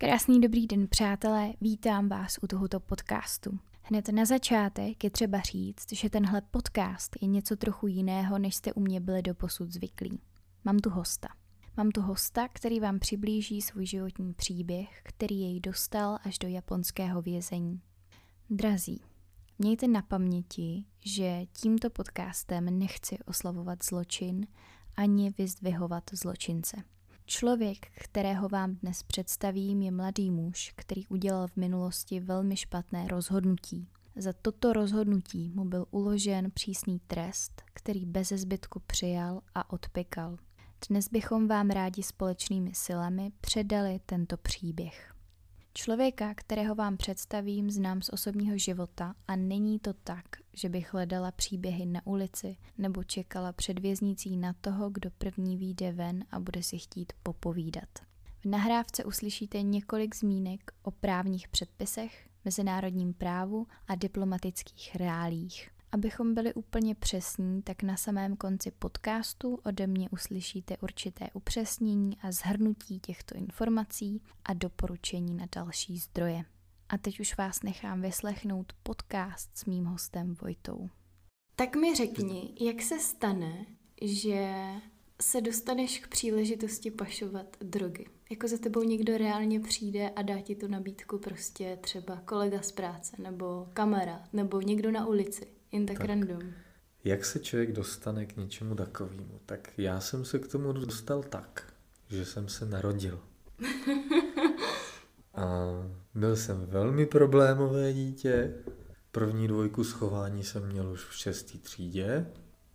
Krásný dobrý den, přátelé, vítám vás u tohoto podcastu. Hned na začátek je třeba říct, že tenhle podcast je něco trochu jiného, než jste u mě byli doposud zvyklí. Mám tu hosta. Mám tu hosta, který vám přiblíží svůj životní příběh, který jej dostal až do japonského vězení. Drazí, mějte na paměti, že tímto podcastem nechci oslavovat zločin ani vyzdvihovat zločince. Člověk, kterého vám dnes představím, je mladý muž, který udělal v minulosti velmi špatné rozhodnutí. Za toto rozhodnutí mu byl uložen přísný trest, který bez zbytku přijal a odpykal. Dnes bychom vám rádi společnými silami předali tento příběh. Člověka, kterého vám představím, znám z osobního života a není to tak, že bych hledala příběhy na ulici nebo čekala před věznicí na toho, kdo první vyjde ven a bude si chtít popovídat. V nahrávce uslyšíte několik zmínek o právních předpisech, mezinárodním právu a diplomatických reálích. Abychom byli úplně přesní, tak na samém konci podcastu ode mě uslyšíte určité upřesnění a zhrnutí těchto informací a doporučení na další zdroje. A teď už vás nechám vyslechnout podcast s mým hostem Vojtou. Tak mi řekni, jak se stane, že se dostaneš k příležitosti pašovat drogy? Jako za tebou někdo reálně přijde a dá ti tu nabídku prostě třeba kolega z práce, nebo kamera, nebo někdo na ulici. Jen tak, tak random. Jak se člověk dostane k něčemu takovému? Tak já jsem se k tomu dostal tak, že jsem se narodil. A byl jsem velmi problémové dítě. První dvojku schování jsem měl už v šestý třídě,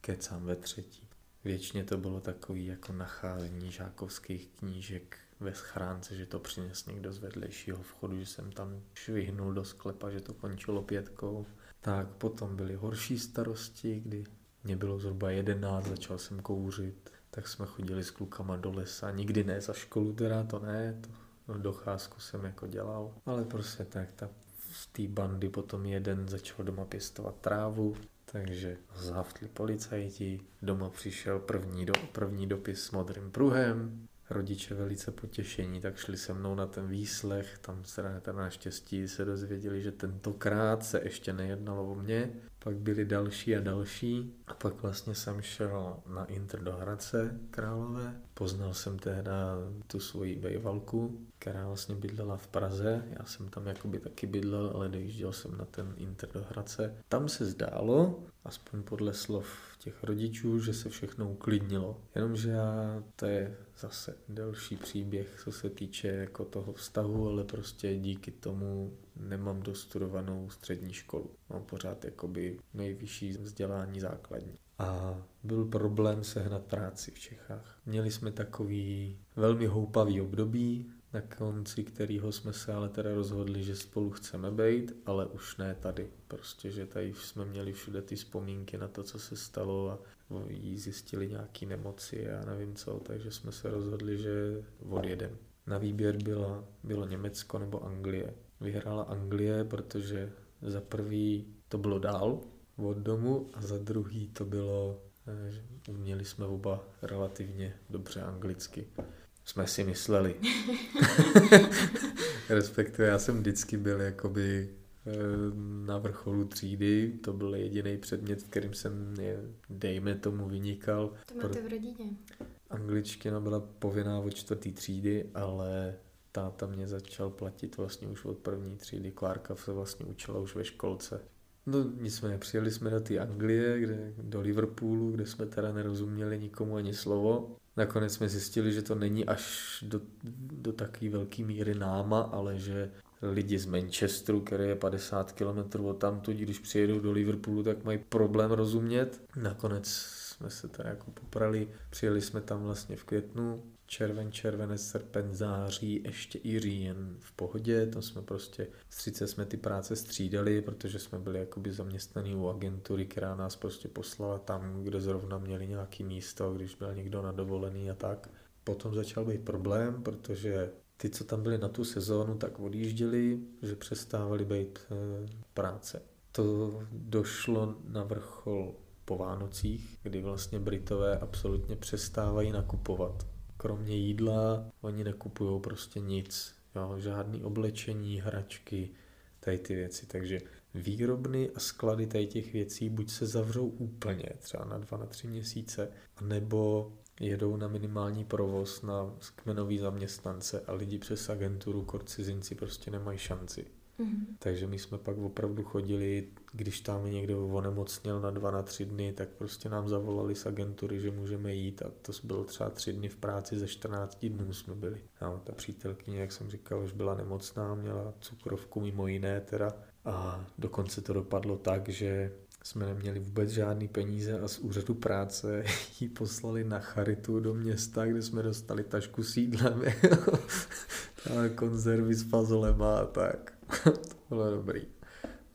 kecám ve třetí. Věčně to bylo takový jako nacházení žákovských knížek ve schránce, že to přines někdo z vedlejšího vchodu, že jsem tam švihnul do sklepa, že to končilo pětkou. Tak potom byly horší starosti, kdy mě bylo zhruba jedenáct, začal jsem kouřit, tak jsme chodili s klukama do lesa, nikdy ne za školu, teda to ne, to docházku jsem jako dělal, ale prostě tak ta z té bandy potom jeden začal doma pěstovat trávu, takže zahaftli policajti, doma přišel první, do, první dopis s modrým pruhem, rodiče velice potěšení, tak šli se mnou na ten výslech, tam se na naštěstí se dozvěděli, že tentokrát se ještě nejednalo o mě, pak byli další a další a pak vlastně jsem šel na Inter do Hradce Králové. Poznal jsem tehda tu svoji bejvalku, která vlastně bydlela v Praze. Já jsem tam jakoby taky bydlel, ale dojížděl jsem na ten Inter do Hradce. Tam se zdálo, aspoň podle slov těch rodičů, že se všechno uklidnilo. Jenomže já, to je zase delší příběh, co se týče jako toho vztahu, ale prostě díky tomu nemám dostudovanou střední školu. Mám pořád jakoby nejvyšší vzdělání základní. A byl problém sehnat práci v Čechách. Měli jsme takový velmi houpavý období, na konci kterého jsme se ale teda rozhodli, že spolu chceme být, ale už ne tady. Prostě, že tady jsme měli všude ty vzpomínky na to, co se stalo a jí zjistili nějaký nemoci a nevím co, takže jsme se rozhodli, že odjedem. Na výběr byla, bylo Německo nebo Anglie. Vyhrála Anglie, protože za prvý to bylo dál od domu a za druhý to bylo, že uměli jsme oba relativně dobře anglicky jsme si mysleli. Respektive já jsem vždycky byl jakoby eh, na vrcholu třídy, to byl jediný předmět, v kterým jsem, je, dejme tomu, vynikal. To máte v rodině? Angličtina byla povinná od čtvrtý třídy, ale táta mě začal platit vlastně už od první třídy. Klárka se vlastně učila už ve školce. No nicméně, přijeli jsme do té Anglie, kde, do Liverpoolu, kde jsme teda nerozuměli nikomu ani slovo. Nakonec jsme zjistili, že to není až do, do takové velké míry náma, ale že lidi z Manchesteru, který je 50 km od tamtud, když přijedou do Liverpoolu, tak mají problém rozumět. Nakonec jsme se tady jako poprali, přijeli jsme tam vlastně v květnu, červen, červenec, srpen, září, ještě i říjen v pohodě, to jsme prostě, 30 jsme ty práce střídali, protože jsme byli jakoby zaměstnaní u agentury, která nás prostě poslala tam, kde zrovna měli nějaký místo, když byl někdo na dovolený a tak. Potom začal být problém, protože ty, co tam byli na tu sezónu, tak odjížděli, že přestávali být e, práce. To došlo na vrchol po Vánocích, kdy vlastně Britové absolutně přestávají nakupovat kromě jídla oni nekupují prostě nic. Jo, žádný oblečení, hračky, tady ty věci. Takže výrobny a sklady tady těch věcí buď se zavřou úplně, třeba na dva, na tři měsíce, nebo jedou na minimální provoz na kmenový zaměstnance a lidi přes agenturu, kor cizinci prostě nemají šanci. Mm-hmm. Takže my jsme pak opravdu chodili, když tam někdo onemocněl na dva, na tři dny, tak prostě nám zavolali z agentury, že můžeme jít a to bylo třeba tři dny v práci, ze 14 dnů jsme byli. No, ta přítelkyně, jak jsem říkal, už byla nemocná, měla cukrovku mimo jiné teda a dokonce to dopadlo tak, že jsme neměli vůbec žádný peníze a z úřadu práce ji poslali na charitu do města, kde jsme dostali tašku s jídlem, konzervy s fazolema a tak. to bylo dobrý.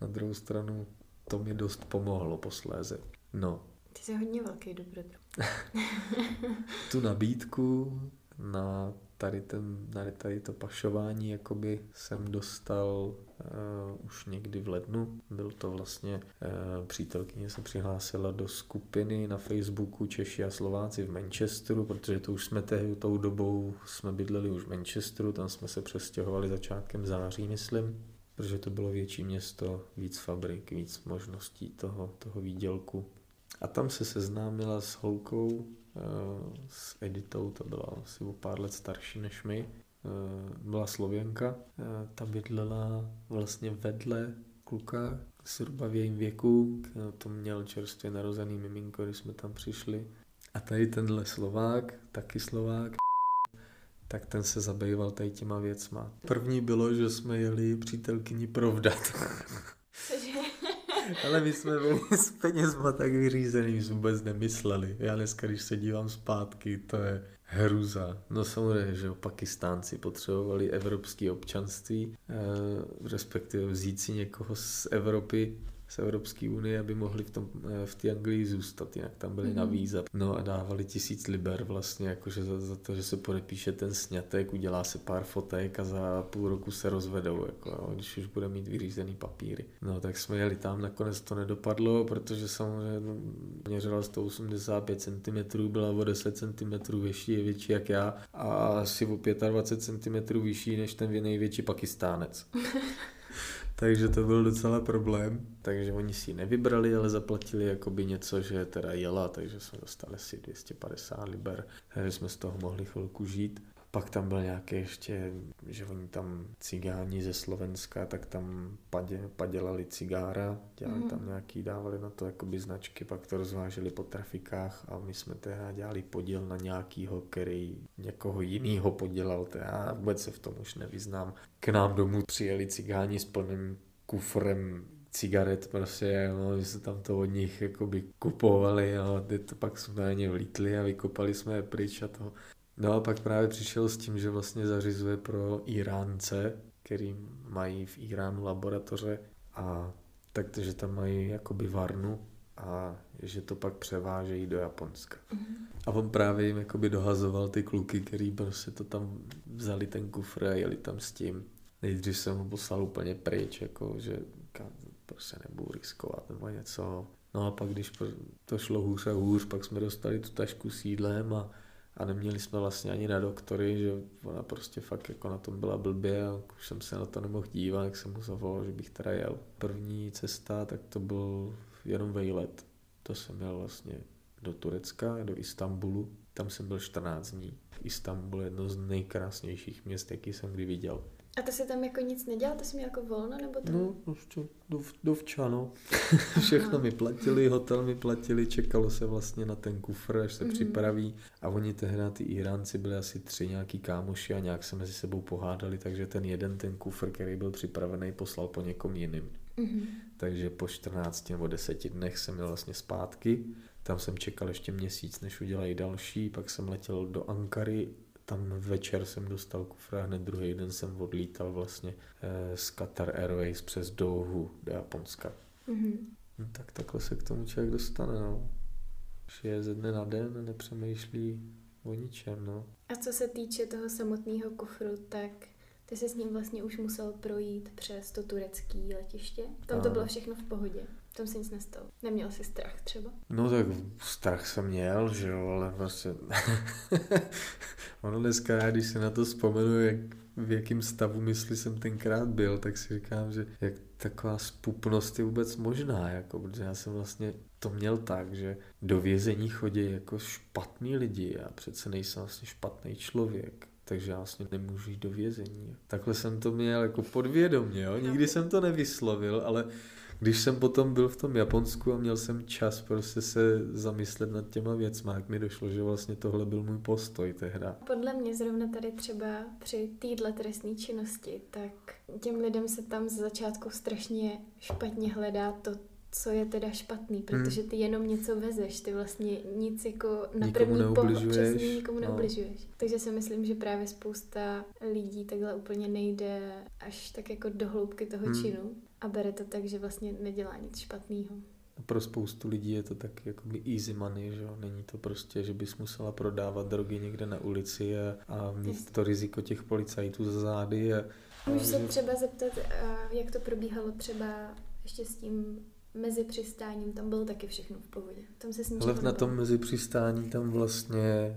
Na druhou stranu to mi dost pomohlo posléze. No. Ty jsi hodně velký dobrodruh. tu nabídku na tady, ten, na tady to pašování jakoby jsem dostal uh, už někdy v lednu. Byl to vlastně, uh, přítelkyně se přihlásila do skupiny na Facebooku Češi a Slováci v Manchesteru, protože to už jsme tehdy, tou dobou jsme bydleli už v Manchesteru, tam jsme se přestěhovali začátkem září, myslím, protože to bylo větší město, víc fabrik, víc možností toho, toho výdělku. A tam se seznámila s holkou, Eh, s Editou, to byla asi o pár let starší než my, eh, byla Slověnka, eh, ta bydlela vlastně vedle kluka zhruba v jejím věku, to měl čerstvě narozený miminko, když jsme tam přišli. A tady tenhle Slovák, taky Slovák, tak ten se zabýval tady těma věcma. První bylo, že jsme jeli přítelkyni provdat. Ale my jsme byli s penězma tak vyřízený, jsme vůbec nemysleli. Já dneska, když se dívám zpátky, to je hruza. No samozřejmě, že Pakistánci potřebovali evropské občanství, eh, respektive vzít si někoho z Evropy, z Evropské unie, aby mohli v, tom, eh, v té Anglii zůstat, jinak tam byli mm-hmm. na víza. No a dávali tisíc liber vlastně, jakože za, za to, že se podepíše ten snětek, udělá se pár fotek a za půl roku se rozvedou, jako, jo, když už bude mít vyřízený papíry. No tak jsme jeli tam, nakonec to nedopadlo, protože samozřejmě no, měřila 185 cm, byla o 10 cm větší, je větší jak já a asi o 25 cm vyšší než ten největší pakistánec. takže to byl docela problém. Takže oni si ji nevybrali, ale zaplatili jakoby něco, že teda jela, takže jsme dostali asi 250 liber, takže jsme z toho mohli chvilku žít. Pak tam byl nějaké ještě, že oni tam cigáni ze Slovenska, tak tam padě, padělali cigára, dělali mm. tam nějaký, dávali na to jakoby značky, pak to rozváželi po trafikách a my jsme teda dělali podíl na nějakýho, který někoho jiného podělal, já vůbec se v tom už nevyznám. K nám domů přijeli cigáni s plným kufrem cigaret prostě, no, my jsme tam to od nich jakoby kupovali, no, to pak jsme na ně vlítli a vykopali jsme je pryč a to No a pak právě přišel s tím, že vlastně zařizuje pro Iránce, který mají v Iránu laboratoře a takže tam mají jakoby varnu a že to pak převážejí do Japonska. Mm-hmm. A on právě jim jakoby dohazoval ty kluky, který prostě to tam vzali ten kufr a jeli tam s tím. Nejdřív jsem ho poslal úplně pryč, jako že prostě nebudu riskovat nebo něco. No a pak, když to šlo hůř a hůř, pak jsme dostali tu tašku s jídlem a a neměli jsme vlastně ani na doktory, že ona prostě fakt jako na tom byla blbě a už jsem se na to nemohl dívat, jak jsem mu zavolal, že bych teda jel. První cesta, tak to byl jenom vejlet. To jsem měl vlastně do Turecka, do Istanbulu. Tam jsem byl 14 dní. Istanbul je jedno z nejkrásnějších měst, jaký jsem kdy viděl. A to se tam jako nic nedělal? To jsi měl jako volno? Nebo to? No, prostě dov, dovča, no. Všechno mi platili, hotel mi platili, čekalo se vlastně na ten kufr, až se mm-hmm. připraví. A oni tehdy, ty Iránci, byli asi tři nějaký kámoši a nějak se mezi sebou pohádali, takže ten jeden, ten kufr, který byl připravený, poslal po někom jiným. Mm-hmm. Takže po 14 nebo 10 dnech jsem měl vlastně zpátky. Tam jsem čekal ještě měsíc, než udělají další, pak jsem letěl do Ankary tam večer jsem dostal kufr a hned druhý den jsem odlítal vlastně eh, z Qatar Airways přes Dohu do Japonska. Mm-hmm. No, tak takhle se k tomu člověk dostane, no. je ze dne na den a nepřemýšlí o ničem, no. A co se týče toho samotného kufru, tak ty se s ním vlastně už musel projít přes to turecké letiště. Tam to bylo všechno v pohodě. Tom se nic nestalo. Neměl jsi strach třeba? No tak strach jsem měl, že jo, ale prostě... ono dneska, když se na to vzpomenu, jak, v jakém stavu mysli jsem tenkrát byl, tak si říkám, že jak taková spupnost je vůbec možná, jako, protože já jsem vlastně to měl tak, že do vězení chodí jako špatní lidi a přece nejsem vlastně špatný člověk takže já vlastně nemůžu jít do vězení. Takhle jsem to měl jako podvědomě, jo? nikdy jsem to nevyslovil, ale když jsem potom byl v tom Japonsku a měl jsem čas prostě se zamyslet nad těma věcmi, jak mi došlo, že vlastně tohle byl můj postoj tehda. Podle mě zrovna tady třeba při téhle trestné činnosti, tak těm lidem se tam z začátku strašně špatně hledá to, co je teda špatný, protože hmm. ty jenom něco vezeš, ty vlastně nic jako na nikomu první pohled přesně nikomu no. neubližuješ. Takže si myslím, že právě spousta lidí takhle úplně nejde až tak jako do hloubky toho hmm. činu a bere to tak, že vlastně nedělá nic špatného. Pro spoustu lidí je to tak jakoby easy money, že jo? Není to prostě, že bys musela prodávat drogy někde na ulici a, a mít to riziko těch policajtů za zády. A, Můžu se třeba zeptat, jak to probíhalo třeba ještě s tím mezi přistáním, tam bylo taky všechno v pohodě. Tam se s Ale na tom mezi přistání tam vlastně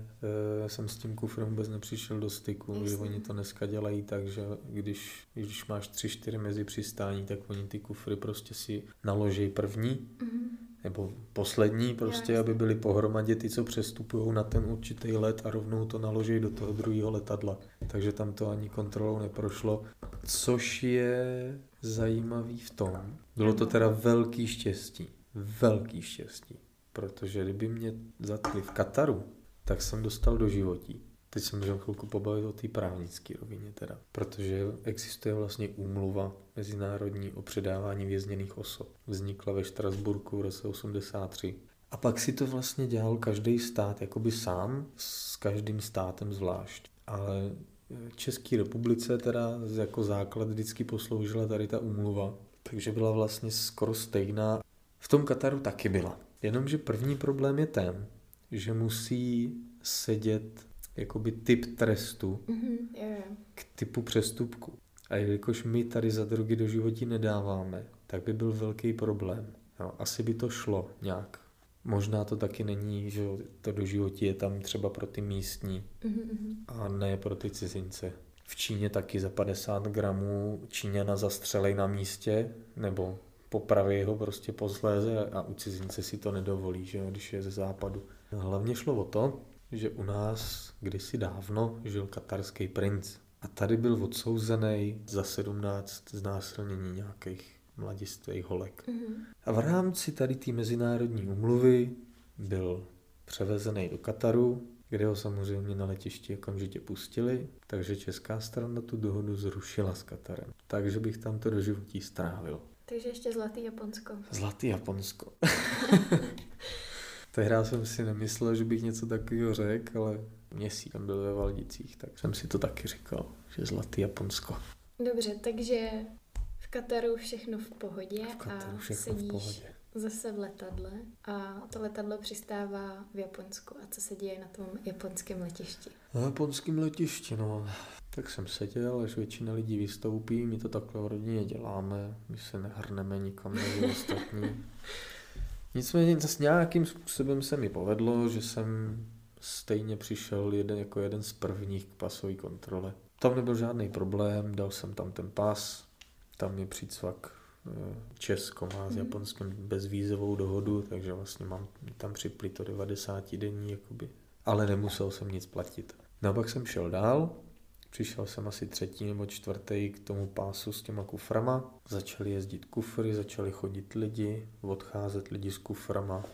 uh, jsem s tím kufrem vůbec nepřišel do styku, Jasně. že oni to dneska dělají tak, že když, když máš tři, čtyři mezi přistání, tak oni ty kufry prostě si naloží první, mm-hmm. nebo poslední prostě, aby byly pohromadě ty, co přestupují na ten určitý let a rovnou to naloží do toho druhého letadla. Takže tam to ani kontrolou neprošlo, což je zajímavý v tom, bylo to teda velký štěstí, velký štěstí, protože kdyby mě zatkli v Kataru, tak jsem dostal do životí. Teď se můžeme chvilku pobavit o té právnické rovině teda, protože existuje vlastně úmluva mezinárodní o předávání vězněných osob. Vznikla ve Štrasburku v roce 83. A pak si to vlastně dělal každý stát jakoby sám, s každým státem zvlášť. Ale České republice teda jako základ vždycky posloužila tady ta úmluva, takže byla vlastně skoro stejná. V tom Kataru taky byla. Jenomže první problém je ten, že musí sedět jakoby typ trestu mm-hmm, yeah. k typu přestupku. A jelikož my tady za drogy do životí nedáváme, tak by byl velký problém. No, asi by to šlo nějak. Možná to taky není, že to do životí je tam třeba pro ty místní mm-hmm. a ne pro ty cizince. V Číně taky za 50 gramů Číňana zastřelej na místě, nebo popraví ho prostě posléze a u cizince si to nedovolí, že jo, když je ze západu. Hlavně šlo o to, že u nás kdysi dávno žil katarský princ a tady byl odsouzený za 17 znásilnění nějakých mladistvých holek. Mm-hmm. A v rámci tady té mezinárodní umluvy byl převezený do Kataru, kde ho samozřejmě na letišti okamžitě pustili, takže česká strana tu dohodu zrušila s Katarem. Takže bych tam to do životí strávil. Takže ještě Zlatý Japonsko. Zlatý Japonsko. Tehdy jsem si nemyslel, že bych něco takového řekl, ale měsíc jsem byl ve Valdicích, tak jsem si to taky říkal, že Zlatý Japonsko. Dobře, takže Kataru všechno v pohodě v Kataru a sedíš v pohodě zase v letadle a to letadlo přistává v Japonsku. A co se děje na tom japonském letišti? Na japonském letišti, no. Tak jsem seděl, až většina lidí vystoupí, my to takhle v rodině děláme, my se nehrneme nikam mezi ostatní. Nicméně s nějakým způsobem se mi povedlo, že jsem stejně přišel jeden, jako jeden z prvních k pasové kontrole. Tam nebyl žádný problém, dal jsem tam ten pas, tam je přícvak Česko má s mhm. Japonskem bezvízovou dohodu, takže vlastně mám tam připli to 90 denní, jakoby. ale nemusel jsem nic platit. No a pak jsem šel dál, přišel jsem asi třetí nebo čtvrtý k tomu pásu s těma kuframa, začali jezdit kufry, začali chodit lidi, odcházet lidi s kuframa.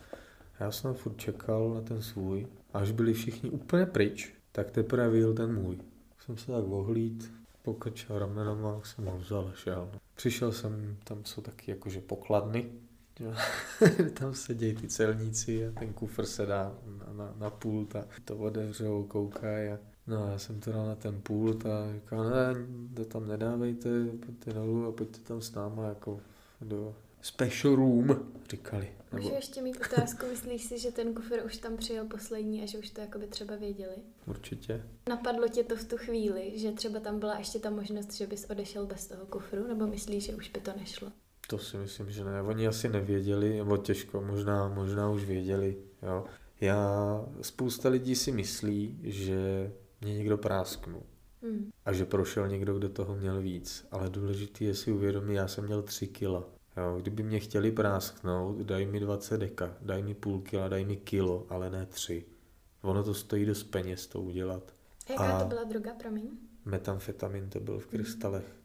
Já jsem furt čekal na ten svůj, až byli všichni úplně pryč, tak teprve vyjel ten můj. Jsem se tak ohlíd, pokrčil ramenama, jsem ho vzal a šel. Přišel jsem, tam jsou taky jakože pokladny, tam sedějí ty celníci a ten kufr se dá na, na, na pult a to otevřou, koukají a No já jsem to dal na ten pult a říkal, ne, to tam nedávejte, pojďte dolů a pojďte tam s náma jako do special room, říkali. Nebo... Můžu ještě mít otázku, myslíš si, že ten kufr už tam přijel poslední a že už to jakoby třeba věděli? Určitě. Napadlo tě to v tu chvíli, že třeba tam byla ještě ta možnost, že bys odešel bez toho kufru, nebo myslíš, že už by to nešlo? To si myslím, že ne. Oni asi nevěděli, nebo těžko, možná, možná už věděli. Jo. Já, spousta lidí si myslí, že mě někdo prásknul. Hmm. A že prošel někdo, kdo toho měl víc. Ale důležité je si uvědomit, já jsem měl 3 kila. Jo, kdyby mě chtěli prásknout, daj mi 20 deka, daj mi půl kila, daj mi kilo, ale ne 3. Ono to stojí dost peněz to udělat. Jaká A to byla droga, promiň? Metamfetamin to byl v krystalech. Hmm.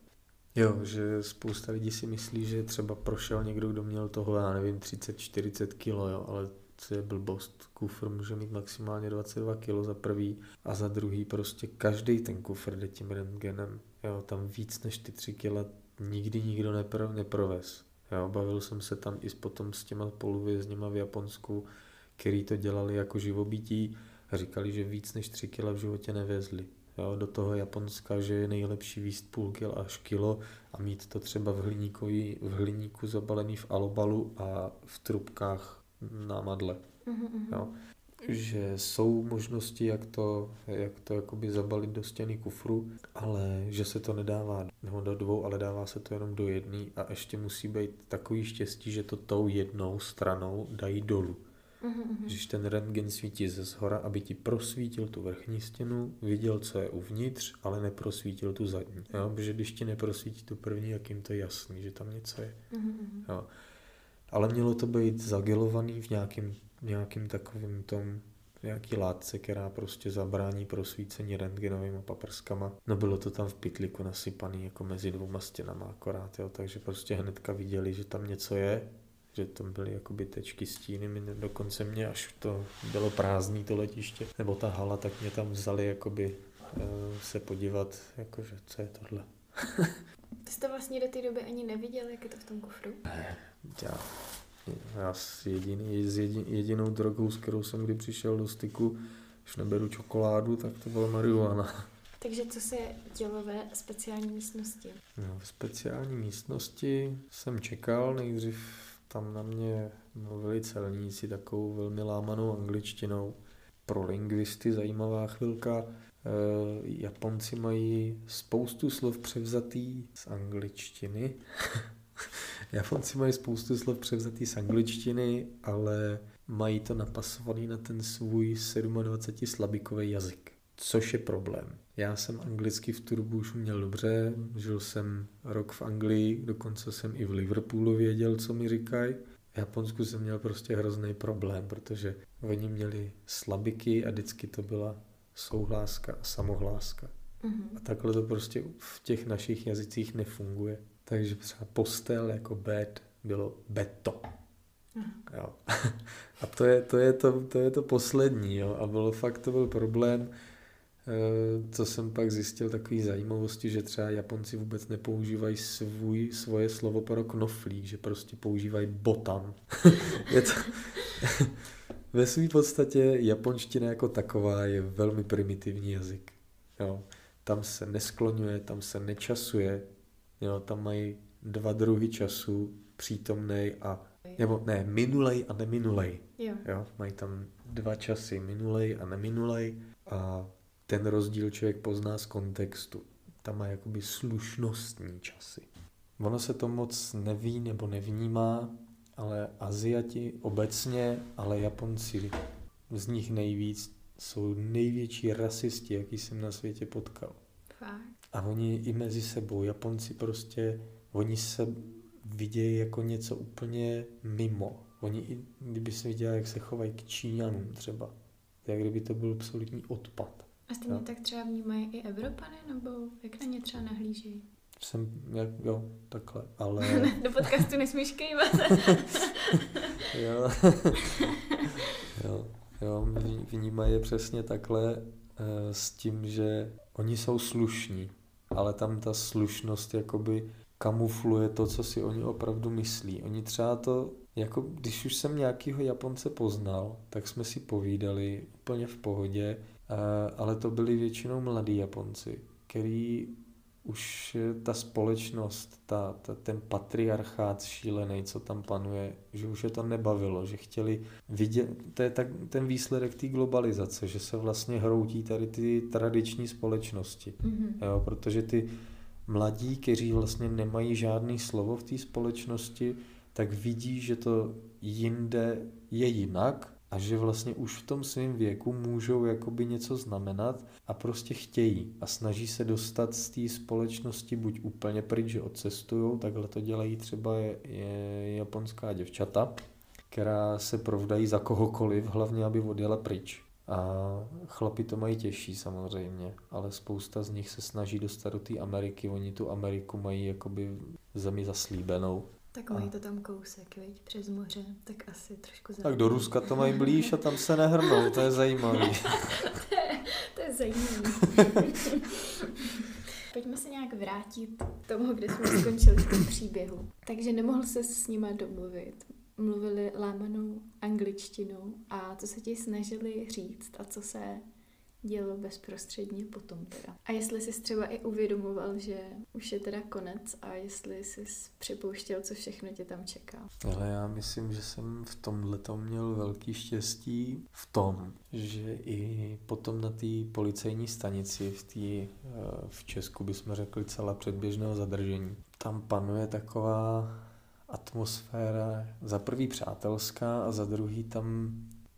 Jo, že spousta lidí si myslí, že třeba prošel někdo, kdo měl toho, já nevím, 30-40 kilo, jo, ale co je blbost. Kufr může mít maximálně 22 kg za prvý a za druhý prostě každý ten kufr jde tím rentgenem. Jo, tam víc než ty 3 kg nikdy nikdo nepro, neprovez. Jo, bavil jsem se tam i potom s těma poluvězněma v Japonsku, který to dělali jako živobytí a říkali, že víc než 3 kg v životě nevezli. Jo, do toho Japonska, že je nejlepší výst půl kil až kilo a mít to třeba v, v hliníku zabalený v alobalu a v trubkách na madle. Mm-hmm. Jo. Že jsou možnosti, jak to, jak to jakoby zabalit do stěny kufru, ale že se to nedává nebo do dvou, ale dává se to jenom do jedné a ještě musí být takový štěstí, že to tou jednou stranou dají dolů. Mm-hmm. Když ten rentgen svítí ze zhora, aby ti prosvítil tu vrchní stěnu, viděl, co je uvnitř, ale neprosvítil tu zadní. Jo? Protože když ti neprosvítí tu první, jak jim to je jasný, že tam něco je. Mm-hmm. Jo? ale mělo to být zagelovaný v nějakým, nějakým takovým tom nějaký látce, která prostě zabrání prosvícení rentgenovými paprskama. No bylo to tam v pytliku nasypaný jako mezi dvouma stěnama akorát, jo, takže prostě hnedka viděli, že tam něco je, že tam byly jakoby tečky stíny, mě, dokonce mě až to bylo prázdný to letiště, nebo ta hala, tak mě tam vzali jakoby uh, se podívat, jakože co je tohle. Ty jste vlastně do té doby ani neviděl, jak je to v tom kufru? Ne, já, já s, jediný, s jedin, jedinou drogou, s kterou jsem kdy přišel do styku, když neberu čokoládu, tak to byla marihuana. Takže co se dělo ve speciální místnosti? No, v speciální místnosti jsem čekal, nejdřív tam na mě mluvili celníci takovou velmi lámanou angličtinou. Pro lingvisty zajímavá chvilka. Eh, Japonci mají spoustu slov převzatý z angličtiny. Japonci mají spoustu slov převzatý z angličtiny, ale mají to napasovaný na ten svůj 27 slabikový jazyk, což je problém. Já jsem anglicky v Turbu už měl dobře, žil jsem rok v Anglii, dokonce jsem i v Liverpoolu věděl, co mi říkají. V Japonsku jsem měl prostě hrozný problém, protože oni měli slabiky a vždycky to byla souhláska a samohláska. Mm-hmm. A takhle to prostě v těch našich jazycích nefunguje. Takže třeba postel jako bed bylo beto. Mm-hmm. Jo. A to je, to, je to, to je to poslední. Jo. A bylo fakt, to byl problém, eh, co jsem pak zjistil, takový zajímavosti, že třeba Japonci vůbec nepoužívají svůj, svoje slovo pro knoflík, že prostě používají botan. je to, ve své podstatě japonština jako taková je velmi primitivní jazyk. Jo. Tam se neskloňuje, tam se nečasuje, jo. tam mají dva druhy času, přítomnej a nebo ne, minulej a neminulej. Jo. jo. Mají tam dva časy, minulej a neminulej a ten rozdíl člověk pozná z kontextu. Tam má jakoby slušnostní časy. Ono se to moc neví nebo nevnímá, ale Aziati obecně, ale Japonci z nich nejvíc jsou největší rasisti, jaký jsem na světě potkal. Fakt? A oni i mezi sebou, Japonci prostě, oni se vidějí jako něco úplně mimo. Oni i, kdyby se viděli, jak se chovají k Číňanům třeba, jak kdyby to byl absolutní odpad. A stejně tak třeba vnímají i Evropany, nebo jak na ně třeba nahlížejí? jsem, jak, jo, takhle, ale... Do podcastu nesmíš kývat. jo. jo, jo, vnímají je přesně takhle e, s tím, že oni jsou slušní, ale tam ta slušnost jakoby kamufluje to, co si oni opravdu myslí. Oni třeba to, jako když už jsem nějakýho Japonce poznal, tak jsme si povídali úplně v pohodě, e, ale to byli většinou mladí Japonci, který už ta společnost, ta, ta, ten patriarchát šílený, co tam panuje, že už je to nebavilo, že chtěli vidět, to je tak, ten výsledek té globalizace, že se vlastně hroutí tady ty tradiční společnosti, mm-hmm. jo, protože ty mladí, kteří vlastně nemají žádný slovo v té společnosti, tak vidí, že to jinde je jinak a že vlastně už v tom svém věku můžou jakoby něco znamenat a prostě chtějí a snaží se dostat z té společnosti buď úplně pryč, že odcestují, takhle to dělají třeba je, je japonská děvčata, která se provdají za kohokoliv, hlavně aby odjela pryč. A chlapi to mají těžší samozřejmě, ale spousta z nich se snaží dostat do té Ameriky. Oni tu Ameriku mají jakoby zemi zaslíbenou. Tak mají to tam kousek, viď, přes moře, tak asi trošku záleží. Tak do Ruska to mají blíž a tam se nehrnou, to je zajímavý. to, je, to je zajímavý. Pojďme se nějak vrátit k tomu, kde jsme skončili v tom příběhu. Takže nemohl se s nima domluvit mluvili lámanou angličtinou a co se ti snažili říct a co se dělo bezprostředně potom teda. A jestli jsi třeba i uvědomoval, že už je teda konec a jestli jsi připouštěl, co všechno tě tam čeká. Ale já myslím, že jsem v tomhle měl velký štěstí v tom, že i potom na té policejní stanici v, tý, eh, v Česku bychom řekli celá předběžného zadržení, tam panuje taková atmosféra za prvý přátelská a za druhý tam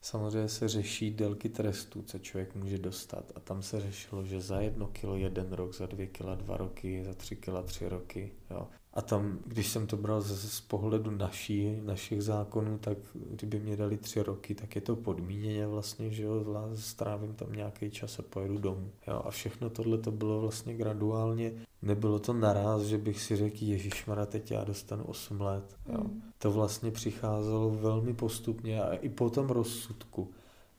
samozřejmě se řeší délky trestů, co člověk může dostat. A tam se řešilo, že za jedno kilo jeden rok, za dvě kila dva roky, za tři kila tři roky. Jo. A tam, když jsem to bral z, z pohledu naší, našich zákonů, tak kdyby mě dali tři roky, tak je to podmíněně vlastně, že jo, strávím tam nějaký čas a pojedu domů. Jo. A všechno tohle to bylo vlastně graduálně, nebylo to naraz, že bych si řekl, Mara, teď já dostanu 8 let. Jo. Mm. To vlastně přicházelo velmi postupně a i po tom rozsudku.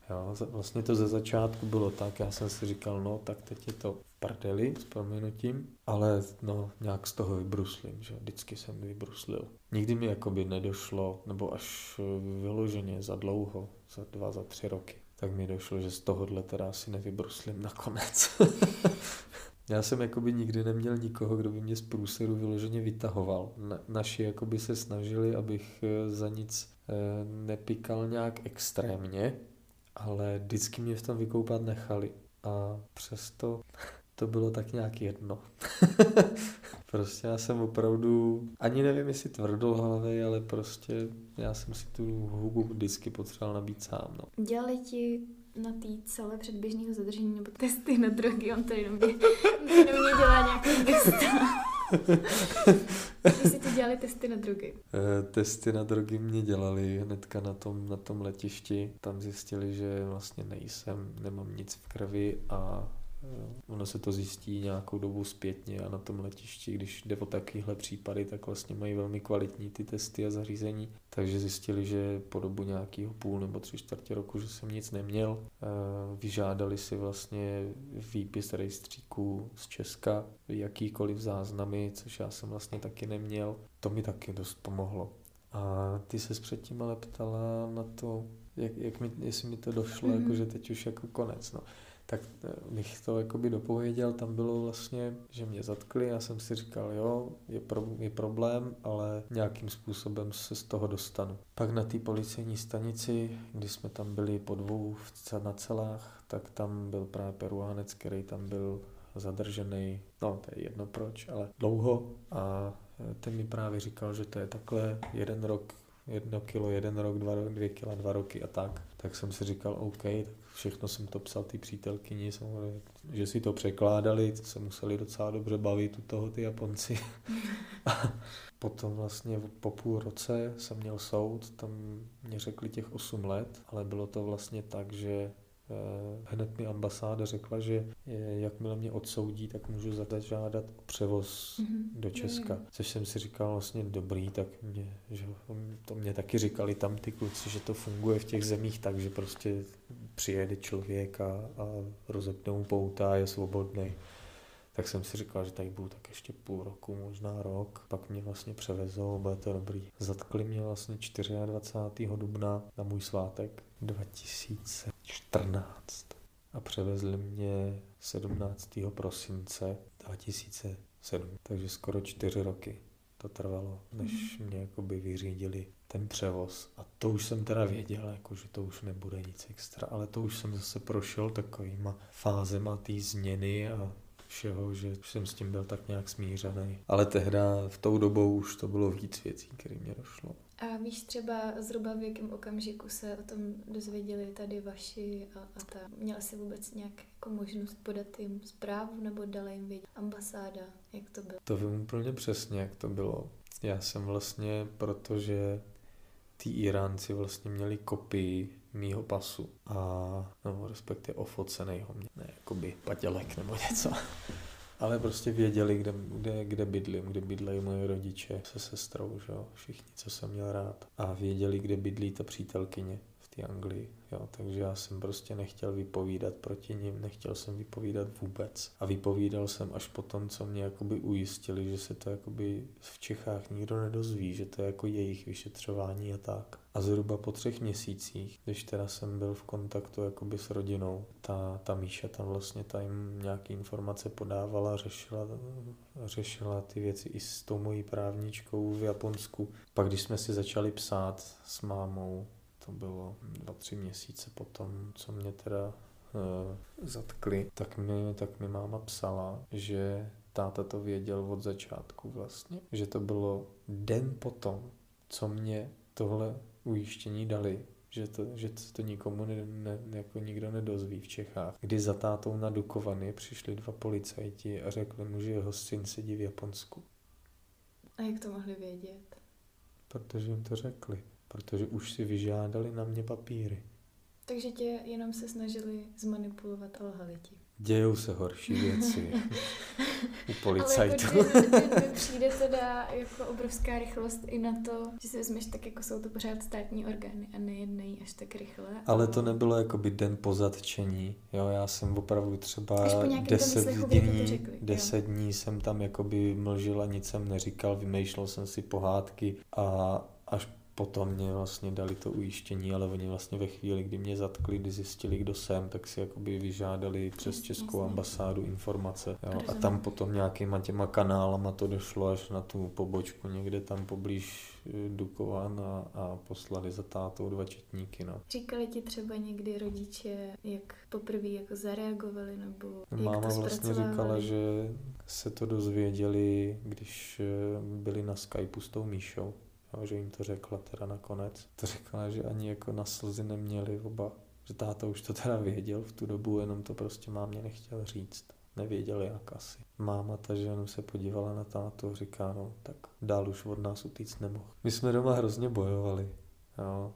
Jo, vlastně to ze začátku bylo tak, já jsem si říkal, no tak teď je to prdeli s proměnutím, ale no nějak z toho vybruslím, že vždycky jsem vybruslil. Nikdy mi jakoby nedošlo, nebo až vyloženě za dlouho, za dva, za tři roky, tak mi došlo, že z tohohle teda asi nevybruslím nakonec. Já jsem jakoby nikdy neměl nikoho, kdo by mě z průseru vyloženě vytahoval. Na, naši jakoby se snažili, abych eh, za nic e, nepikal nějak extrémně, ale vždycky mě v tom vykoupat nechali. A přesto to bylo tak nějak jedno. prostě já jsem opravdu, ani nevím, jestli hlavy, ale prostě já jsem si tu hubu vždycky potřeboval nabít sám. No. Dělali ti na té celé předběžného zadržení nebo testy na drogy, on tady jenom mě, mě dělá nějaký testa. Když si ty dělali testy na drogy? E, testy na drogy mě dělali hnedka na tom, na tom letišti. Tam zjistili, že vlastně nejsem, nemám nic v krvi a Ono se to zjistí nějakou dobu zpětně a na tom letišti, když jde o takovéhle případy, tak vlastně mají velmi kvalitní ty testy a zařízení. Takže zjistili, že po dobu nějakého půl nebo tři čtvrtě roku, že jsem nic neměl. Vyžádali si vlastně výpis rejstříků z Česka, jakýkoliv záznamy, což já jsem vlastně taky neměl. To mi taky dost pomohlo. A ty se předtím ale ptala na to, jak, jak mi, jestli mi to došlo, mm-hmm. jako, že teď už jako konec. No tak eh, bych to jakoby dopověděl, tam bylo vlastně, že mě zatkli, já jsem si říkal, jo, je, pro, je problém, ale nějakým způsobem se z toho dostanu. Pak na té policejní stanici, kdy jsme tam byli po dvou na celách, tak tam byl právě peruánec, který tam byl zadržený, no to je jedno proč, ale dlouho a eh, ten mi právě říkal, že to je takhle jeden rok, jedno kilo, jeden rok, dva, dvě kila, dva roky a tak. Tak jsem si říkal, OK, tak všechno jsem to psal ty přítelkyni, samozřejmě, že si to překládali, to se museli docela dobře bavit u toho ty Japonci. A potom vlastně po půl roce jsem měl soud, tam mě řekli těch 8 let, ale bylo to vlastně tak, že hned mi ambasáda řekla, že jakmile mě odsoudí, tak můžu zadat žádat o převoz mm-hmm. do Česka. Mm. Což jsem si říkal vlastně dobrý, tak mě, že to mě taky říkali tam ty kluci, že to funguje v těch zemích tak, že prostě přijede člověk a, a rozepne mu pouta a je svobodný. Tak jsem si říkal, že tady budu tak ještě půl roku, možná rok. Pak mě vlastně převezou, bude to dobrý. Zatkli mě vlastně 24. dubna na můj svátek 2014 a převezli mě 17. prosince 2007. Takže skoro čtyři roky to trvalo, než mhm. mě jakoby vyřídili ten převoz. A to už jsem teda věděl, jako, že to už nebude nic extra, ale to už jsem zase prošel takovýma fázema té změny a všeho, že jsem s tím byl tak nějak smířený. Ale tehda v tou dobou už to bylo víc věcí, které mě došlo. A víš třeba zhruba v jakém okamžiku se o tom dozvěděli tady vaši a, a ta? Měla jsi vůbec nějak jako možnost podat jim zprávu nebo dala jim vědět ambasáda, jak to bylo? To vím úplně přesně, jak to bylo. Já jsem vlastně, protože ty Iránci vlastně měli kopii mýho pasu a nebo respektive ofocenejho mě, ne jakoby patělek nebo něco. Ale prostě věděli, kde, kde, kde bydlím, kde bydlejí moje rodiče se sestrou, že jo, všichni, co jsem měl rád. A věděli, kde bydlí ta přítelkyně té Anglii, jo, takže já jsem prostě nechtěl vypovídat proti ním, nechtěl jsem vypovídat vůbec. A vypovídal jsem až po tom, co mě jakoby ujistili, že se to jakoby v Čechách nikdo nedozví, že to je jako jejich vyšetřování a tak. A zhruba po třech měsících, když teda jsem byl v kontaktu jakoby s rodinou, ta, ta Míša tam vlastně ta jim nějaký informace podávala, řešila, řešila ty věci i s tou mojí právničkou v Japonsku. Pak když jsme si začali psát s mámou, to bylo dva, tři měsíce potom, co mě teda e, zatkli, tak mi, tak mi máma psala, že táta to věděl od začátku vlastně, že to bylo den potom, co mě tohle ujištění dali, že to, že to nikomu ne, ne, jako nikdo nedozví v Čechách. Kdy za tátou na Dukovany přišli dva policajti a řekli mu, že jeho syn sedí v Japonsku. A jak to mohli vědět? Protože jim to řekli. Protože už si vyžádali na mě papíry. Takže tě jenom se snažili zmanipulovat a lhali ti. Dějou se horší věci u policajtů. Ale jako, přijde teda jako obrovská rychlost i na to, že si vezmeš tak, jako jsou to pořád státní orgány a nejednají až tak rychle. Ale to nebylo jako by den po zatčení. Jo, já jsem opravdu třeba deset dní, deset dní jsem tam jakoby mlžil a nic jsem neříkal, vymýšlel jsem si pohádky a až potom mě vlastně dali to ujištění, ale oni vlastně ve chvíli, kdy mě zatkli, kdy zjistili, kdo jsem, tak si jakoby vyžádali přes českou ambasádu informace. Jo? A tam potom nějakýma těma kanálama to došlo až na tu pobočku někde tam poblíž eh, Dukovan a, a poslali za tátou dva četníky. No. Říkali ti třeba někdy rodiče, jak poprvé jako zareagovali nebo jak Máma to vlastně říkala, že se to dozvěděli, když eh, byli na Skypeu s tou Míšou jo, že jim to řekla teda nakonec. To řekla, že ani jako na slzy neměli oba, že táta už to teda věděl v tu dobu, jenom to prostě mámě nechtěl říct. Nevěděl jak asi. Máma ta žena se podívala na tátu a říká, no tak dál už od nás utíct nemohl. My jsme doma hrozně bojovali. Jo,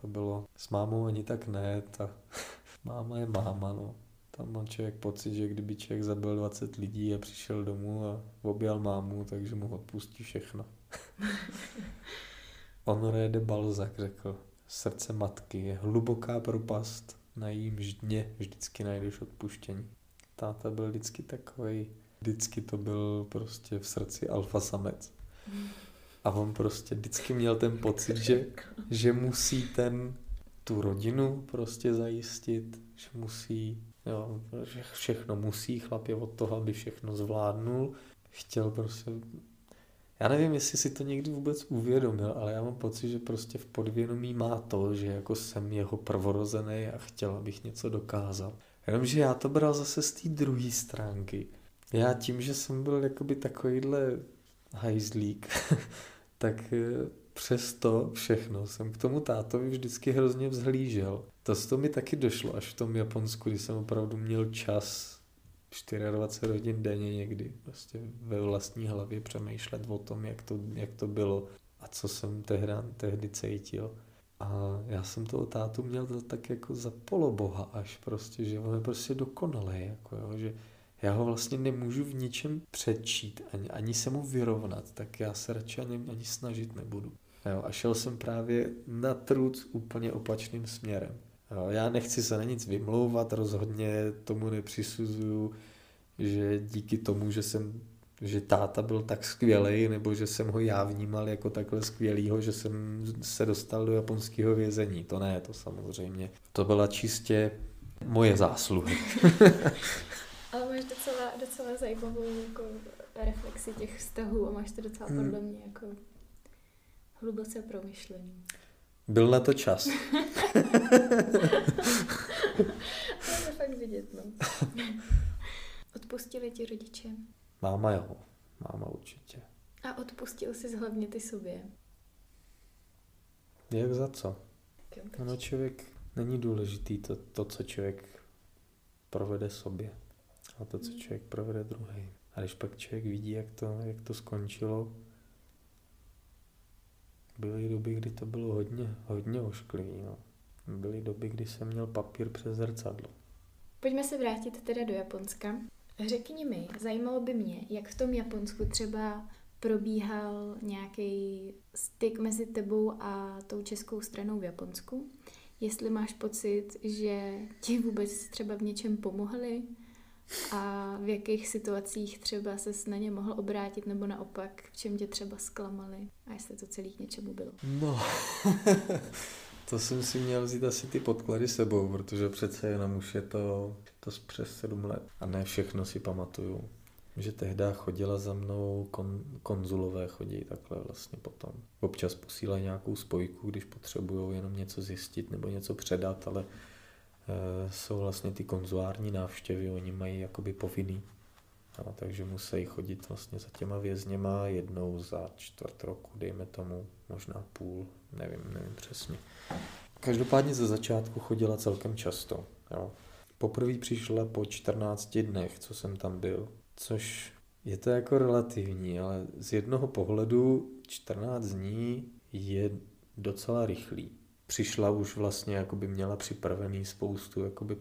to bylo s mámou ani tak ne, ta máma je máma, no. Tam má člověk pocit, že kdyby člověk zabil 20 lidí a přišel domů a objal mámu, takže mu odpustí všechno. Honoré de Balzac řekl, srdce matky je hluboká propast, na jímž dně vždycky najdeš odpuštění. Táta byl vždycky takový, vždycky to byl prostě v srdci alfa samec. A on prostě vždycky měl ten pocit, že, že musí ten tu rodinu prostě zajistit, že musí, jo, že všechno musí, chlap je od toho, aby všechno zvládnul. Chtěl prostě já nevím, jestli si to někdy vůbec uvědomil, ale já mám pocit, že prostě v podvědomí má to, že jako jsem jeho prvorozený a chtěl, abych něco dokázal. Jenomže já to bral zase z té druhé stránky. Já tím, že jsem byl jakoby takovýhle hajzlík, tak eh, přesto všechno jsem k tomu tátovi vždycky hrozně vzhlížel. To toho mi taky došlo až v tom Japonsku, kdy jsem opravdu měl čas 24 hodin denně někdy prostě ve vlastní hlavě přemýšlet o tom, jak to, jak to bylo a co jsem tehdy, tehdy cítil. A já jsem toho tátu měl tak jako za poloboha až prostě, že on je prostě dokonalý, jako jo, že já ho vlastně nemůžu v ničem předčít, ani, ani se mu vyrovnat, tak já se radši ani, ani snažit nebudu. Jo, a šel jsem právě na trud úplně opačným směrem. Jo, já nechci se na nic vymlouvat, rozhodně tomu nepřisuzuju, že díky tomu, že jsem že táta byl tak skvělý, nebo že jsem ho já vnímal jako takhle skvělýho, že jsem se dostal do japonského vězení. To ne, to samozřejmě. To byla čistě moje zásluhy. Ale máš docela, docela zajímavou jako reflexi těch vztahů a máš to docela hmm. podle mě jako hluboce promyšlení. Byl na to čas. to je fakt vidět, no. Odpustili ti rodiče? Máma jo, máma určitě. A odpustil jsi hlavně ty sobě? Jak za co? No člověk, není důležitý to, to, co člověk provede sobě, a to, co hmm. člověk provede druhý. A když pak člověk vidí, jak to, jak to skončilo, byly doby, kdy to bylo hodně, hodně ošklivý. No. Byly doby, kdy jsem měl papír přes zrcadlo. Pojďme se vrátit teda do Japonska. Řekni mi, zajímalo by mě, jak v tom Japonsku třeba probíhal nějaký styk mezi tebou a tou českou stranou v Japonsku. Jestli máš pocit, že ti vůbec třeba v něčem pomohli a v jakých situacích třeba se na ně mohl obrátit nebo naopak, v čem tě třeba zklamali a jestli to celý k něčemu bylo. No, to jsem si měl vzít asi ty podklady sebou, protože přece jenom už je to, to přes sedm let a ne všechno si pamatuju. Že tehdy chodila za mnou kon, konzulové, chodí takhle vlastně potom. Občas posílají nějakou spojku, když potřebují jenom něco zjistit nebo něco předat, ale jsou vlastně ty konzulární návštěvy, oni mají jakoby povinný. No, takže musí chodit vlastně za těma vězněma jednou za čtvrt roku, dejme tomu, možná půl, nevím, nevím přesně. Každopádně ze začátku chodila celkem často. Jo. Poprvé přišla po 14 dnech, co jsem tam byl, což je to jako relativní, ale z jednoho pohledu 14 dní je docela rychlý. Přišla už vlastně, jako by měla připravený spoustu jakoby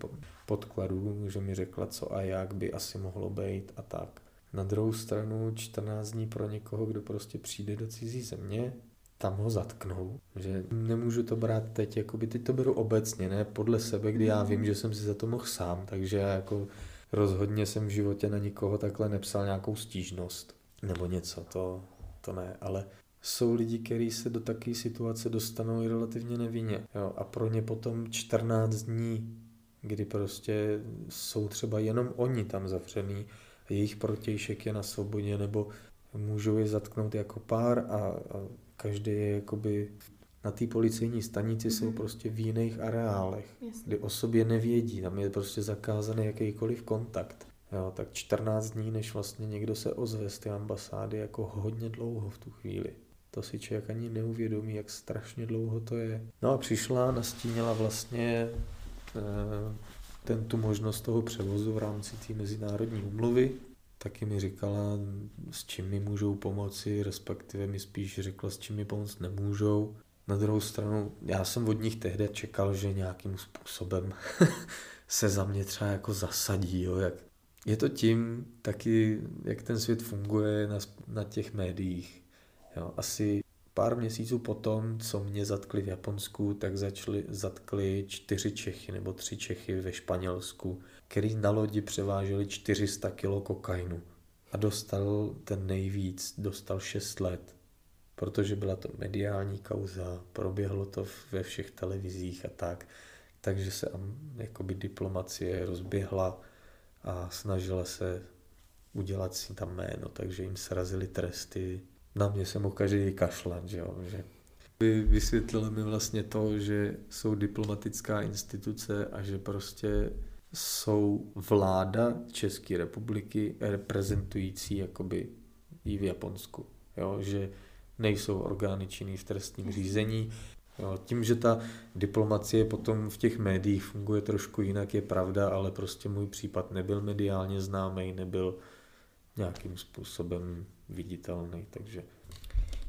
podkladů, že mi řekla, co a jak by asi mohlo být a tak. Na druhou stranu 14 dní pro někoho, kdo prostě přijde do cizí země, tam ho zatknou, že nemůžu to brát teď, jako by teď to beru obecně, ne podle sebe, kdy já vím, že jsem si za to mohl sám, takže jako rozhodně jsem v životě na nikoho takhle nepsal nějakou stížnost nebo něco, to, to ne, ale jsou lidi, kteří se do takové situace dostanou i relativně nevinně. Jo, a pro ně potom 14 dní, kdy prostě jsou třeba jenom oni tam zavřený, jejich protějšek je na svobodě, nebo můžou je zatknout jako pár a, a každý je jakoby na té policejní stanici mm-hmm. jsou mhm. prostě v jiných areálech, Jasně. kdy o sobě nevědí, tam je prostě zakázaný jakýkoliv kontakt. Jo, tak 14 dní, než vlastně někdo se ozve z té ambasády, jako hodně dlouho v tu chvíli. To si člověk ani neuvědomí, jak strašně dlouho to je. No a přišla, nastínila vlastně eh, ten tu možnost toho převozu v rámci té mezinárodní umluvy. Taky mi říkala, s čím mi můžou pomoci, respektive mi spíš řekla, s čím mi pomoct nemůžou. Na druhou stranu, já jsem od nich tehdy čekal, že nějakým způsobem se za mě třeba jako zasadí, jo, jak je to tím taky, jak ten svět funguje na, na těch médiích. Jo, asi pár měsíců potom, co mě zatkli v Japonsku, tak začali, zatkli čtyři Čechy nebo tři Čechy ve Španělsku, který na lodi převáželi 400 kg kokainu. A dostal ten nejvíc, dostal 6 let, protože byla to mediální kauza, proběhlo to ve všech televizích a tak, takže se jakoby diplomacie rozběhla a snažila se udělat si tam jméno, takže jim srazili tresty na mě se mohl každý kašlat, že jo, že vysvětlil mi vlastně to, že jsou diplomatická instituce a že prostě jsou vláda České republiky reprezentující jakoby i v Japonsku. Jo? Že nejsou orgány činný v trestním řízení. Jo? Tím, že ta diplomacie potom v těch médiích funguje trošku jinak, je pravda, ale prostě můj případ nebyl mediálně známý, nebyl nějakým způsobem viditelný, takže...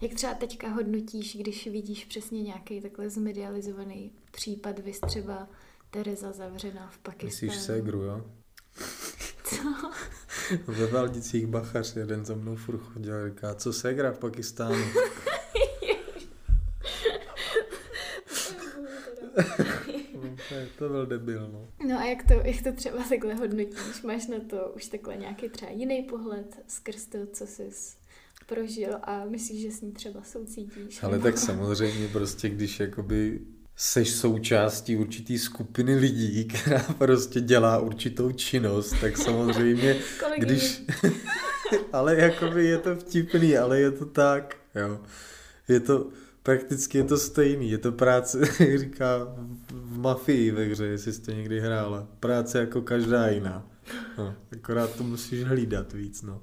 Jak třeba teďka hodnotíš, když vidíš přesně nějaký takhle zmedializovaný případ, vys třeba Tereza zavřená v Pakistánu? Myslíš ségru, jo? Co? Ve Valdicích Bachař jeden za mnou furt chodil a říká, co ségra v Pakistánu? to byl debil, no. No a jak to, jak to třeba takhle hodnotíš? Máš na to už takhle nějaký třeba jiný pohled skrz to, co jsi prožil a myslíš, že s ní třeba soucítíš? Ale tak samozřejmě prostě, když jakoby seš součástí určitý skupiny lidí, která prostě dělá určitou činnost, tak samozřejmě, když... ale jakoby je to vtipný, ale je to tak, jo. Je to, prakticky je to stejný, je to práce, jak říká v mafii ve hře, jestli jsi to někdy hrála, práce jako každá jiná. No, akorát to musíš hlídat víc, no.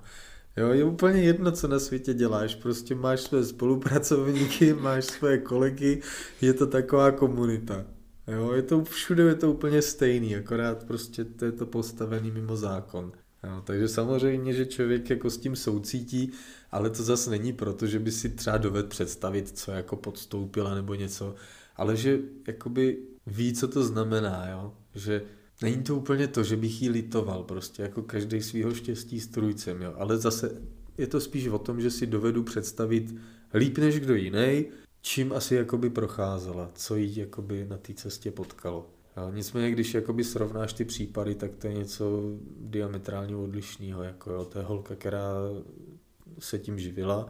Jo, je úplně jedno, co na světě děláš, prostě máš své spolupracovníky, máš své kolegy, je to taková komunita. Jo, je to všude je to úplně stejný, akorát prostě to je to postavený mimo zákon. Jo, takže samozřejmě, že člověk jako s tím soucítí, ale to zase není proto, že by si třeba dovedl představit, co jako podstoupila nebo něco, ale že jakoby ví, co to znamená, jo? že není to úplně to, že bych jí litoval, prostě jako každý svýho štěstí strujcem, jo? ale zase je to spíš o tom, že si dovedu představit líp než kdo jiný, čím asi jakoby procházela, co jí jakoby na té cestě potkalo. Nicméně, když jakoby srovnáš ty případy, tak to je něco diametrálně odlišného. Jako jo, to je holka, která se tím živila,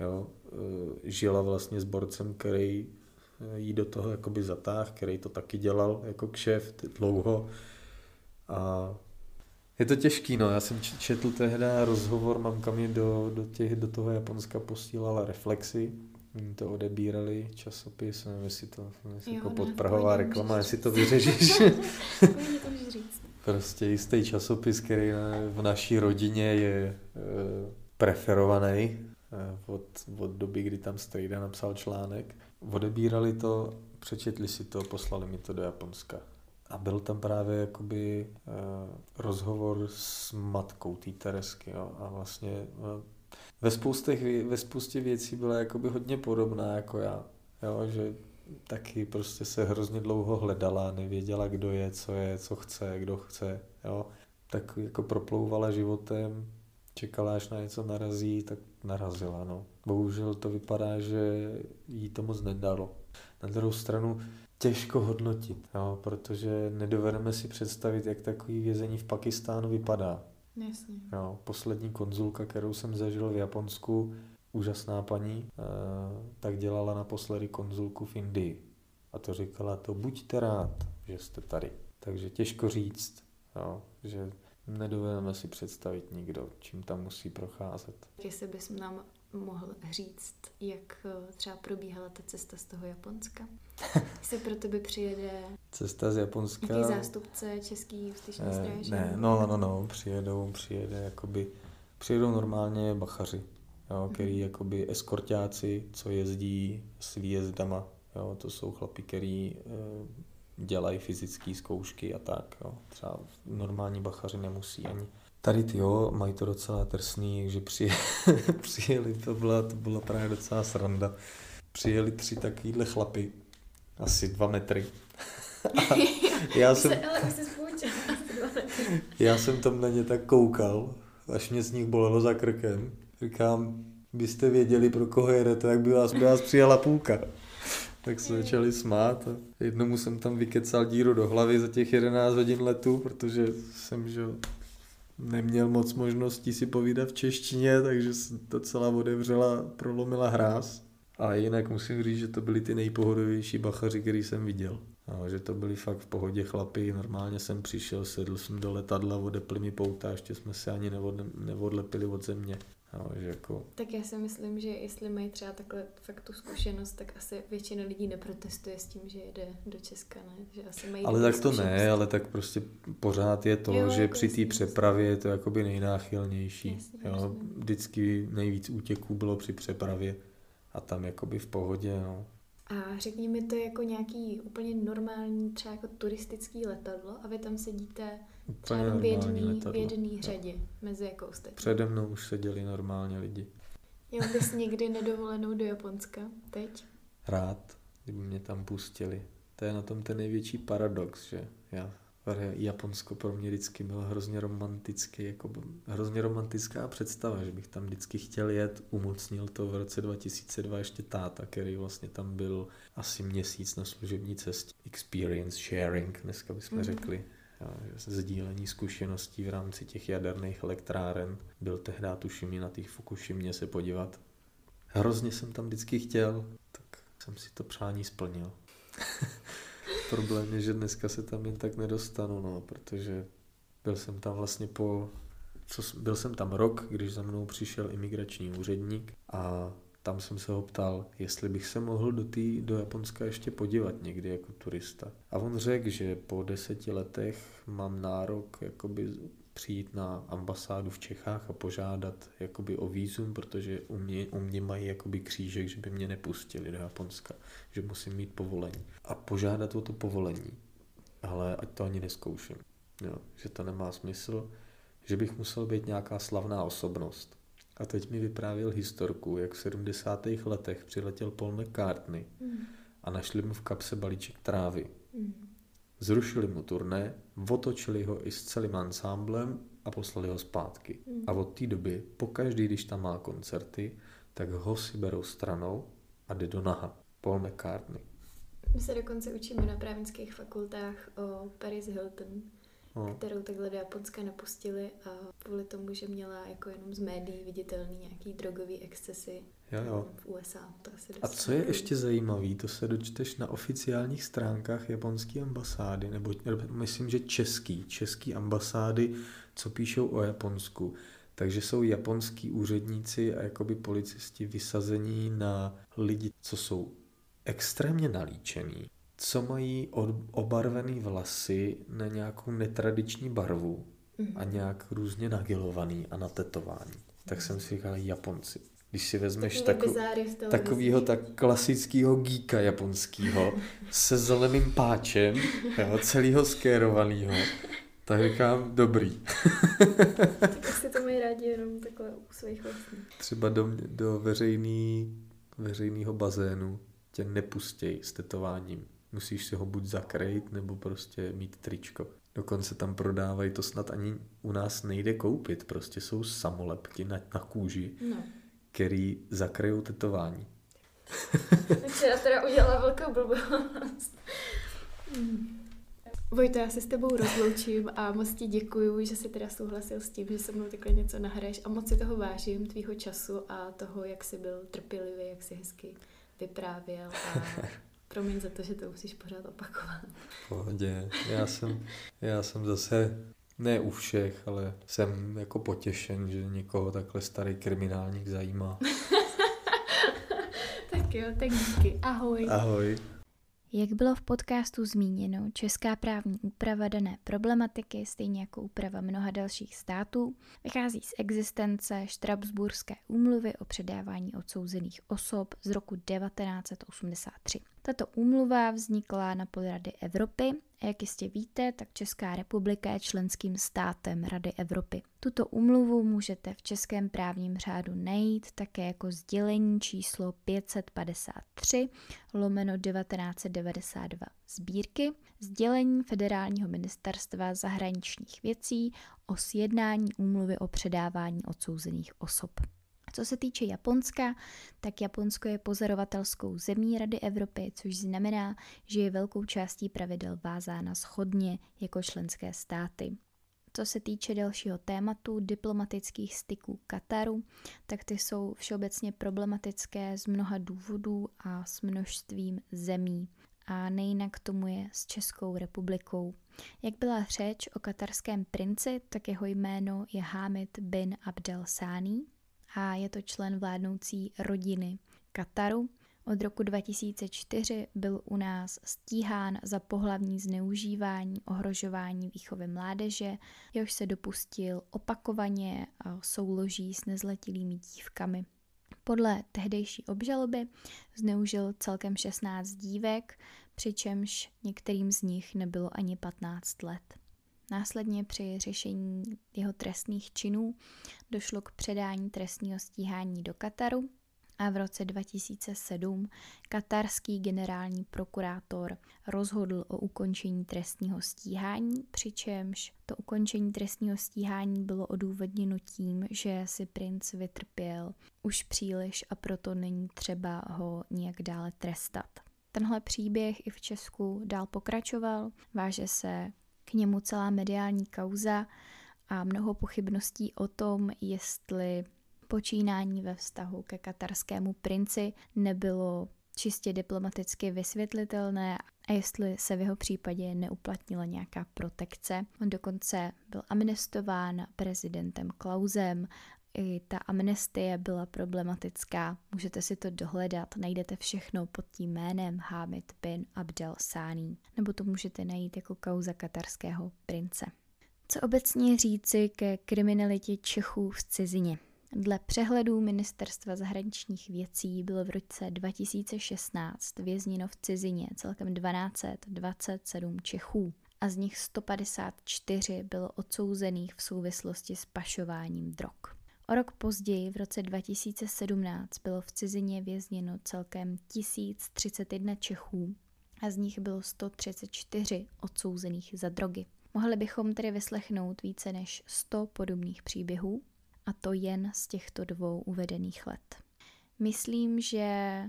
jo, e, žila vlastně s borcem, který jí do toho jakoby zatáh, který to taky dělal jako kšeft dlouho. A je to těžký, no. Já jsem četl tehdy rozhovor, mamka mi do, do, těch, do toho Japonska posílala reflexy, Oni to odebírali, časopis, nevím, jestli to jestli jo, jako podprahová reklama, jestli to vyřešíš. to říct. prostě jistý časopis, který v naší rodině je e, preferovaný e, od, od doby, kdy tam Strejda napsal článek. Odebírali to, přečetli si to, poslali mi to do Japonska. A byl tam právě jakoby e, rozhovor s matkou té Teresky. Jo? A vlastně ve, spoustě, ve spoustě věcí byla jakoby hodně podobná jako já. Jo? Že taky prostě se hrozně dlouho hledala, nevěděla, kdo je, co je, co chce, kdo chce. Jo? Tak jako proplouvala životem, čekala, až na něco narazí, tak narazila. No. Bohužel to vypadá, že jí to moc nedalo. Na druhou stranu těžko hodnotit, jo, protože nedovedeme si představit, jak takový vězení v Pakistánu vypadá. Jasně. Jo, poslední konzulka, kterou jsem zažil v Japonsku, úžasná paní, eh, tak dělala naposledy konzulku v Indii. A to říkala, to buďte rád, že jste tady. Takže těžko říct, jo, že nedovedeme si představit nikdo, čím tam musí procházet. Jestli bys nám mohl říct, jak eh, třeba probíhala ta cesta z toho Japonska? Se pro tebe přijede Cesta z Japonska? Jaký zástupce český justiční eh, stráže? Ne, no, no, no, přijedou, přijede jakoby, přijedou normálně bachaři, jo, mhm. který mm-hmm. jakoby eskortáci, co jezdí s výjezdama, jo, to jsou chlapi, který e, dělají fyzické zkoušky a tak, jo. třeba normální bachaři nemusí ani Tady ty jo, mají to docela trsný, že přijeli, přijeli to, byla, to byla právě docela sranda. Přijeli tři takovýhle chlapy, asi dva metry. já jsem, já jsem tam na ně tak koukal, až mě z nich bolelo za krkem. Říkám, byste věděli, pro koho jedete, tak by vás, by vás přijela půlka. Tak se začali smát a jednomu jsem tam vykecal díru do hlavy za těch 11 hodin letu, protože jsem, že neměl moc možností si povídat v češtině, takže to celá otevřela, prolomila hráz. A jinak musím říct, že to byli ty nejpohodovější bachaři, který jsem viděl. No, že to byli fakt v pohodě chlapy, normálně jsem přišel, sedl jsem do letadla, odepli mi pouta, ještě jsme se ani neodlepili od země. No, že jako... Tak já si myslím, že jestli mají třeba takhle fakt tu zkušenost, tak asi většina lidí neprotestuje s tím, že jede do Česka, ne? Že asi mají ale tak to ne, ale tak prostě pořád je to, jo, že jako při té přepravě je to jakoby nejnáchylnější. Jasně, jo? Vždycky nejvíc útěků bylo při přepravě a tam jakoby v pohodě, no. A řekni mi to jako nějaký úplně normální, třeba jako turistický letadlo a vy tam sedíte třeba v jedný, v jedný řadě no. mezi jako ostatní. Přede mnou už seděli normálně lidi. Měl bys někdy nedovolenou do Japonska teď? Rád, kdyby mě tam pustili. To je na tom ten největší paradox, že já Japonsko pro mě vždycky bylo hrozně romantický, jako hrozně romantická představa, že bych tam vždycky chtěl jet. Umocnil to v roce 2002 ještě táta, který vlastně tam byl asi měsíc na služební cestě. Experience sharing, dneska bychom mm-hmm. řekli. Sdílení zkušeností v rámci těch jaderných elektráren. Byl tehdy, tuším, na těch Fukushimě se podívat. Hrozně jsem tam vždycky chtěl, tak jsem si to přání splnil. Problém je, že dneska se tam jen tak nedostanu, no, protože byl jsem tam vlastně po, co, byl jsem tam rok, když za mnou přišel imigrační úředník a tam jsem se ho ptal, jestli bych se mohl do, tý, do Japonska ještě podívat někdy jako turista. A on řekl, že po deseti letech mám nárok jakoby přijít na ambasádu v Čechách a požádat jakoby o výzum, protože u mě, u mě mají jakoby křížek, že by mě nepustili do Japonska, že musím mít povolení. A požádat o to povolení, ale ať to ani neskouším. Jo, že to nemá smysl, že bych musel být nějaká slavná osobnost. A teď mi vyprávěl historku, jak v 70. letech přiletěl Paul McCartney mm. a našli mu v kapse balíček trávy. Mm Zrušili mu turné, otočili ho i s celým ansámblem a poslali ho zpátky. Mm. A od té doby, pokaždý, když tam má koncerty, tak ho si berou stranou a jde do naha. Paul McCartney. My se dokonce učíme na právnických fakultách o Paris Hilton, no. kterou takhle do Japonska napustili a kvůli tomu, že měla jako jenom z médií viditelný nějaký drogový excesy jo, jo. v USA. To asi a co je ještě zajímavé, to se dočteš na oficiálních stránkách japonské ambasády, nebo myslím, že český, český ambasády, co píšou o Japonsku. Takže jsou japonský úředníci a jakoby policisti vysazení na lidi, co jsou extrémně nalíčený, co mají obarvený vlasy na nějakou netradiční barvu a mhm. nějak různě nagilovaný a natetování. Tak jsem si říkal Japonci. Když si vezmeš takový, takovýho tak klasického geeka japonského se zeleným páčem, jo, celýho skérovanýho, tak říkám, dobrý. tak si to mají rádi jenom takhle u svých vlastní. Třeba do, do veřejný, veřejného bazénu tě nepustěj s tetováním. Musíš si ho buď zakrejt, nebo prostě mít tričko. Dokonce tam prodávají, to snad ani u nás nejde koupit, prostě jsou samolepky na, na kůži, no. který zakryjou tetování. Takže já teda udělala velkou blbost. Vojto, já se s tebou rozloučím a moc ti děkuju, že jsi teda souhlasil s tím, že se mnou takhle něco nahraješ a moc si toho vážím, tvýho času a toho, jak jsi byl trpělivý, jak jsi hezky vyprávěl a promiň za to, že to musíš pořád opakovat. Pohodě, já jsem, já jsem zase ne u všech, ale jsem jako potěšen, že někoho takhle starý kriminálník zajímá. tak jo, tak díky. Ahoj. Ahoj. Jak bylo v podcastu zmíněno, česká právní úprava dané problematiky, stejně jako úprava mnoha dalších států, vychází z existence Štrabsburské úmluvy o předávání odsouzených osob z roku 1983. Tato úmluva vznikla na poli Rady Evropy a jak jistě víte, tak Česká republika je členským státem Rady Evropy. Tuto úmluvu můžete v českém právním řádu najít také jako sdělení číslo 553 lomeno 1992 sbírky sdělení Federálního ministerstva zahraničních věcí o sjednání úmluvy o předávání odsouzených osob. Co se týče Japonska, tak Japonsko je pozorovatelskou zemí Rady Evropy, což znamená, že je velkou částí pravidel vázána schodně jako členské státy. Co se týče dalšího tématu diplomatických styků Kataru, tak ty jsou všeobecně problematické z mnoha důvodů a s množstvím zemí. A nejinak tomu je s Českou republikou. Jak byla řeč o katarském princi, tak jeho jméno je Hamid bin Abdel Sani, a je to člen vládnoucí rodiny Kataru. Od roku 2004 byl u nás stíhán za pohlavní zneužívání, ohrožování výchovy mládeže, jehož se dopustil opakovaně souloží s nezletilými dívkami. Podle tehdejší obžaloby zneužil celkem 16 dívek, přičemž některým z nich nebylo ani 15 let. Následně při řešení jeho trestných činů došlo k předání trestního stíhání do Kataru a v roce 2007 katarský generální prokurátor rozhodl o ukončení trestního stíhání, přičemž to ukončení trestního stíhání bylo odůvodněno tím, že si princ vytrpěl už příliš a proto není třeba ho nijak dále trestat. Tenhle příběh i v Česku dál pokračoval, váže se k němu celá mediální kauza a mnoho pochybností o tom, jestli počínání ve vztahu ke katarskému princi nebylo čistě diplomaticky vysvětlitelné a jestli se v jeho případě neuplatnila nějaká protekce. On dokonce byl amnestován prezidentem Klausem i ta amnestie byla problematická. Můžete si to dohledat, najdete všechno pod tím jménem Hamid bin Abdel Sani, nebo to můžete najít jako kauza katarského prince. Co obecně říci ke kriminalitě Čechů v cizině? Dle přehledů Ministerstva zahraničních věcí bylo v roce 2016 vězněno v cizině celkem 1227 Čechů a z nich 154 bylo odsouzených v souvislosti s pašováním drog. O rok později, v roce 2017, bylo v cizině vězněno celkem 1031 Čechů a z nich bylo 134 odsouzených za drogy. Mohli bychom tedy vyslechnout více než 100 podobných příběhů, a to jen z těchto dvou uvedených let. Myslím, že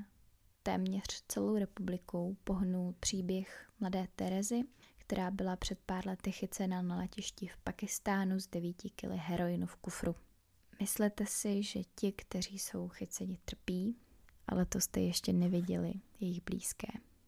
téměř celou republikou pohnul příběh mladé Terezy, která byla před pár lety chycena na letišti v Pakistánu z 9 kg heroinu v kufru. Myslete si, že ti, kteří jsou chyceni, trpí, ale to jste ještě neviděli jejich blízké.